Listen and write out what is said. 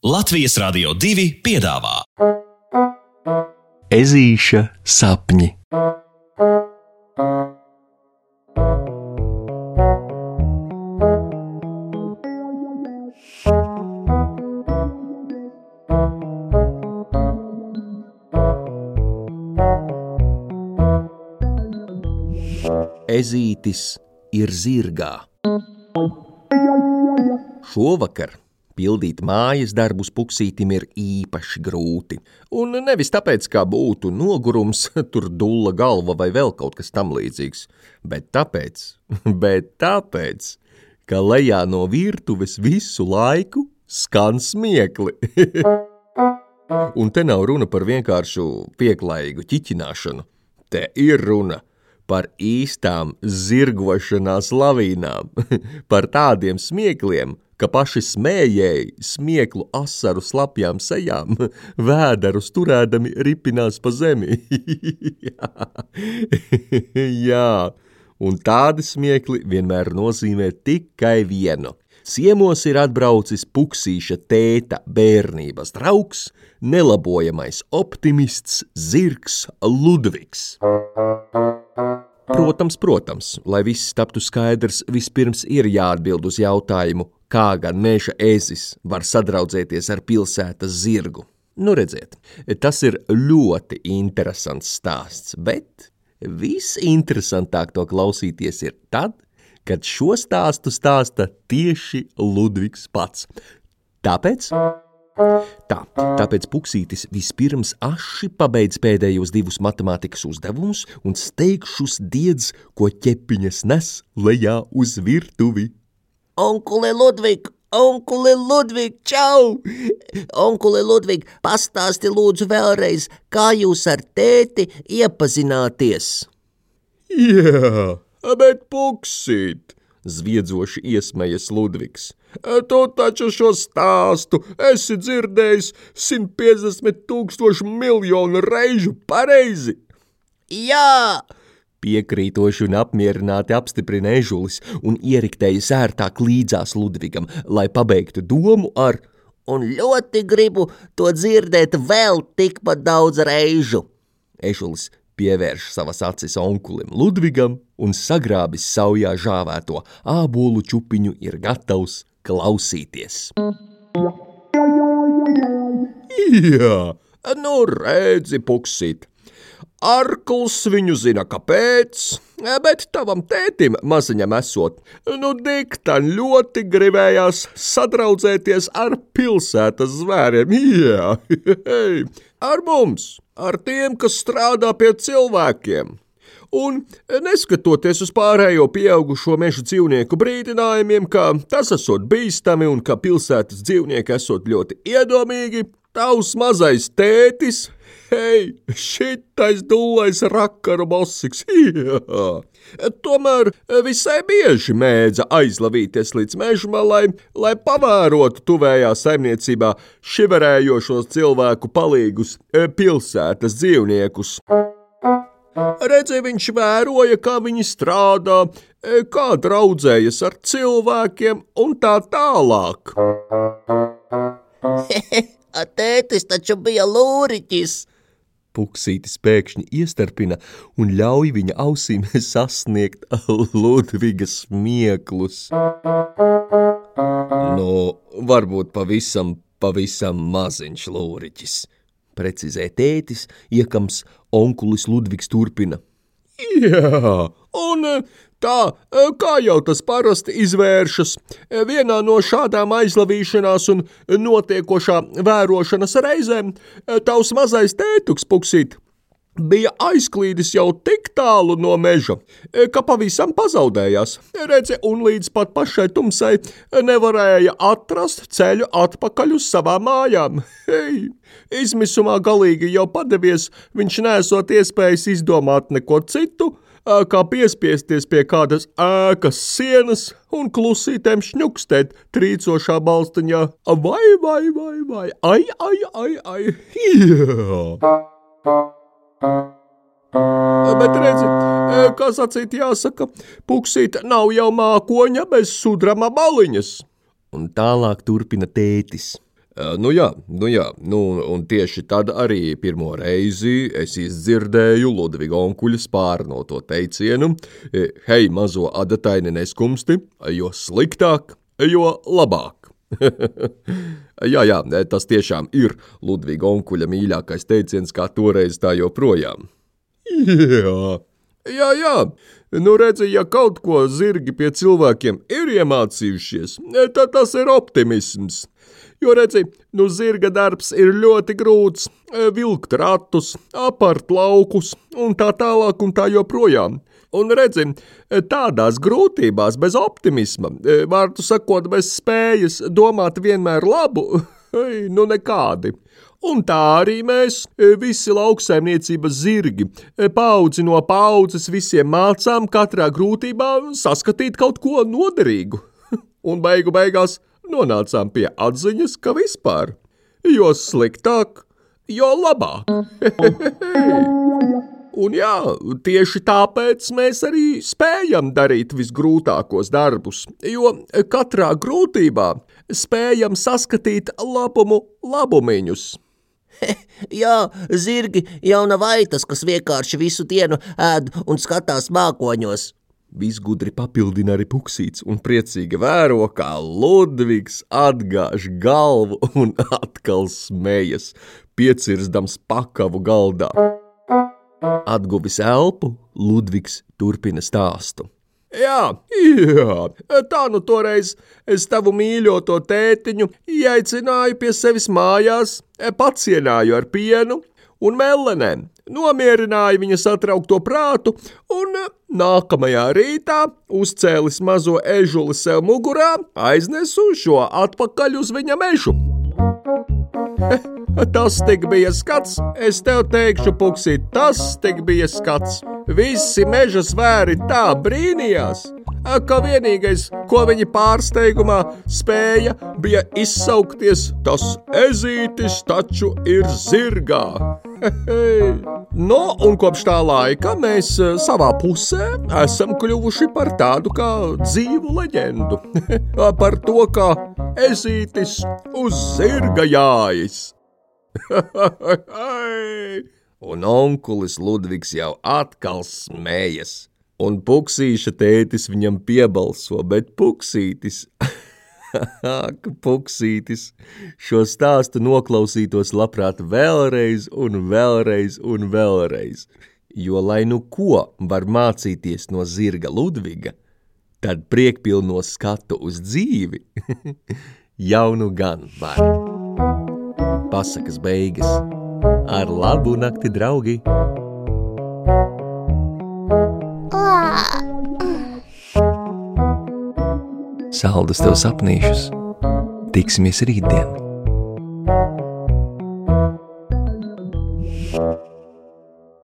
Latvijas Rādio 2 piedāvā Ezīša sapņi. Ezītis ir zirgā. Šovakar pildīt mājas darbus puksītim ir īpaši grūti. Un nevis tāpēc, kā būtu nogurums, tur dulla galva vai vēl kaut kas tam līdzīgs, bet tāpēc, bet tāpēc, ka lejā no virtuves visu laiku skan smiekli. Un te nav runa par vienkāršu pieklājīgu ķiķināšanu. Te ir runa par īstām zirgošanās lavīnām, par tādiem smiekliem, ka paši smējēji smieklu asaru slapjām sejām vēderus turēdami ripinās pa zemi. Jā, un tādi smiekli vienmēr nozīmē tikai vienu. Ciemos ir atbraucis puksīša tēta bērnības draugs, nelabojamais optimists zirgs Ludvigs. Protams, protams, lai viss taptu skaidrs, vispirms ir jāatbild uz jautājumu, kā gan meža ezis var sadraudzēties ar pilsētas zirgu. Nu, redziet, tas ir ļoti interesants stāsts, bet visinteresantāk to klausīties ir tad, kad šo stāstu stāsta tieši Ludvigs pats. Tāpēc Tā, tāpēc Puksītis vispirms aši pabeidz pēdējos divus matemātikas uzdevumus un steigšus diedz, ko ķepiņas nes lejā uz virtuvi. Onkule Ludvig, onkule Ludvig, čau! Onkule Ludvig, pastāsti lūdzu vēlreiz, kā jūs ar tēti iepazināties? Jā, bet Puksīt! Zviedzoši iesmējas Ludvigs. Tu taču šo stāstu esi dzirdējis 150 tūkstošu miljonu reižu pareizi. Jā! Piekrītoši un apmierināti apstiprina ežulis un ieriktēja sērtāk līdzās Ludvigam, lai pabeigtu domu ar Un ļoti gribu to dzirdēt vēl tikpat daudz reižu. Ežulis pievērš savas acis onkulim Ludvigam un sagrābis saujā žāvēto ābolu čupiņu ir gatavs klausīties. Jā, nu redzi, puksīt. Arkls viņu zina, kāpēc, bet tavam tētim maziņam esot, nu diktaņ ļoti gribējās sadraudzēties ar pilsētas zvēriem, jā, ar mums, ar tiem, kas strādā pie cilvēkiem. Un, neskatoties uz pārējo pieaugušo meža dzīvnieku brīdinājumiem, ka tas esot bīstami un ka pilsētas dzīvnieki esot ļoti iedomīgi, tavs mazais tētis, hei, šitais dūlais rakaru bosiks, jā. Tomēr visai bieži mēdza aizlavīties līdz mežmalai, lai pavērotu tuvējā saimniecībā šiverējošos cilvēku palīgus pilsētas dzīvniekus. Redzēja, viņš vēroja, kā viņi strādā, kā draudzējas ar cilvēkiem un tā tālāk. Tētis taču bija lūriķis. Puksītis pēkšņi iestarpina un ļauj viņa ausīm sasniegt Ludvigas smieklus. Nu, varbūt pavisam, pavisam maziņš lūriķis precizē tētis, iekams onkulis Ludvigs turpina. Jā, un tā, kā jau tas parasti izvēršas, vienā no šādām aizlavīšanās un notiekošā vērošanas reizēm tavs mazais tētuks puksīt bija aizklīdis jau tik tālu no meža, ka pavisam pazaudējās. Redzi, un līdz pat pašai tumsai nevarēja atrast ceļu atpakaļ uz savām mājām. Hei, izmisumā galīgi jau padevies, viņš nesot iespējas izdomāt neko citu, kā piespiesties pie kādas ēkas sienas un klusītēm šņukstēt trīcošā balstiņā. Vai, vai, vai, vai, ai, ai, ai, ai, jā! Bet redzi, kā sacīt jāsaka, puksīt nav jau mākoņa bez sudrama baliņas. Un tālāk turpina tētis. Nu jā, nu jā, nu, un tieši tad arī pirmo reizi es izdzirdēju Ludviga onkuļa spārnoto teicienu Hei, mazo adataini neskumsti, jo sliktāk, jo labāk. jā, jā, tas tiešām ir Ludviga onkuļa mīļākais teiciens, kā toreiz tā joprojām. Jā, jā, jā, nu redzi, ja kaut ko zirgi pie cilvēkiem ir iemācījušies, tad tas ir optimisms. Jo, redzi, nu zirga darbs ir ļoti grūts, vilkt ratus, apart laukus un tā tālāk un tā joprojām. Un redzi, tādās grūtībās bez optimisma, vārdu sakot, bez spējas domāt vienmēr labu, nu nekādi. Un tā arī mēs, visi lauksaimniecības zirgi, paudzi no paudzes visiem mācām katrā grūtībā saskatīt kaut ko noderīgu. Un beigu beigās nonācām pie atziņas, ka vispār, jo sliktāk, jo labāk. Un jā, tieši tāpēc mēs arī spējam darīt visgrūtākos darbus, jo katrā grūtībā spējam saskatīt labumu labumiņus. Jā, zirgi jau nav aitas, kas vienkārši visu dienu ēd un skatās mākoņos. Visgudri papildina arī puksīts un priecīgi vēro, kā Ludvigs atgāž galvu un atkal smējas, piecirdams pakavu galdā. Atguvis elpu, Ludvigs turpina stāstu. Jā, jā, tā nu toreiz es tavu mīļoto tētiņu ieaicināju pie sevis mājās, pacienāju ar pienu un mellenēm, nomierināju viņa satraukto prātu un nākamajā rītā uzcēlis mazo ežuli sev mugurā, aiznesu šo atpakaļ uz viņa mežu. Tas tik bija skats, es tev teikšu, puksīt, tas tik bija skats. Visi meža svēri tā brīnījās, ka vienīgais, ko viņi pārsteigumā spēja, bija izsaukties, tas ezītis taču ir zirgā. no, un kopš tā laika mēs savā pusē esam kļuvuši par tādu kā dzīvu leģendu. par to, kā ezītis uz zirga jājas. un onkulis Ludvigs jau atkal smējas. Un puksīša tētis viņam piebalso, bet puksītis, puksītis šo stāstu noklausītos labprāt vēlreiz un vēlreiz un vēlreiz, jo lai nu ko var mācīties no zirga Ludviga, tad priekpilno skatu uz dzīvi jau nu gan var pasakas beigas. Ar labu nakti, draugi! Saldus tev sapnīšus! Tiksimies rītdien!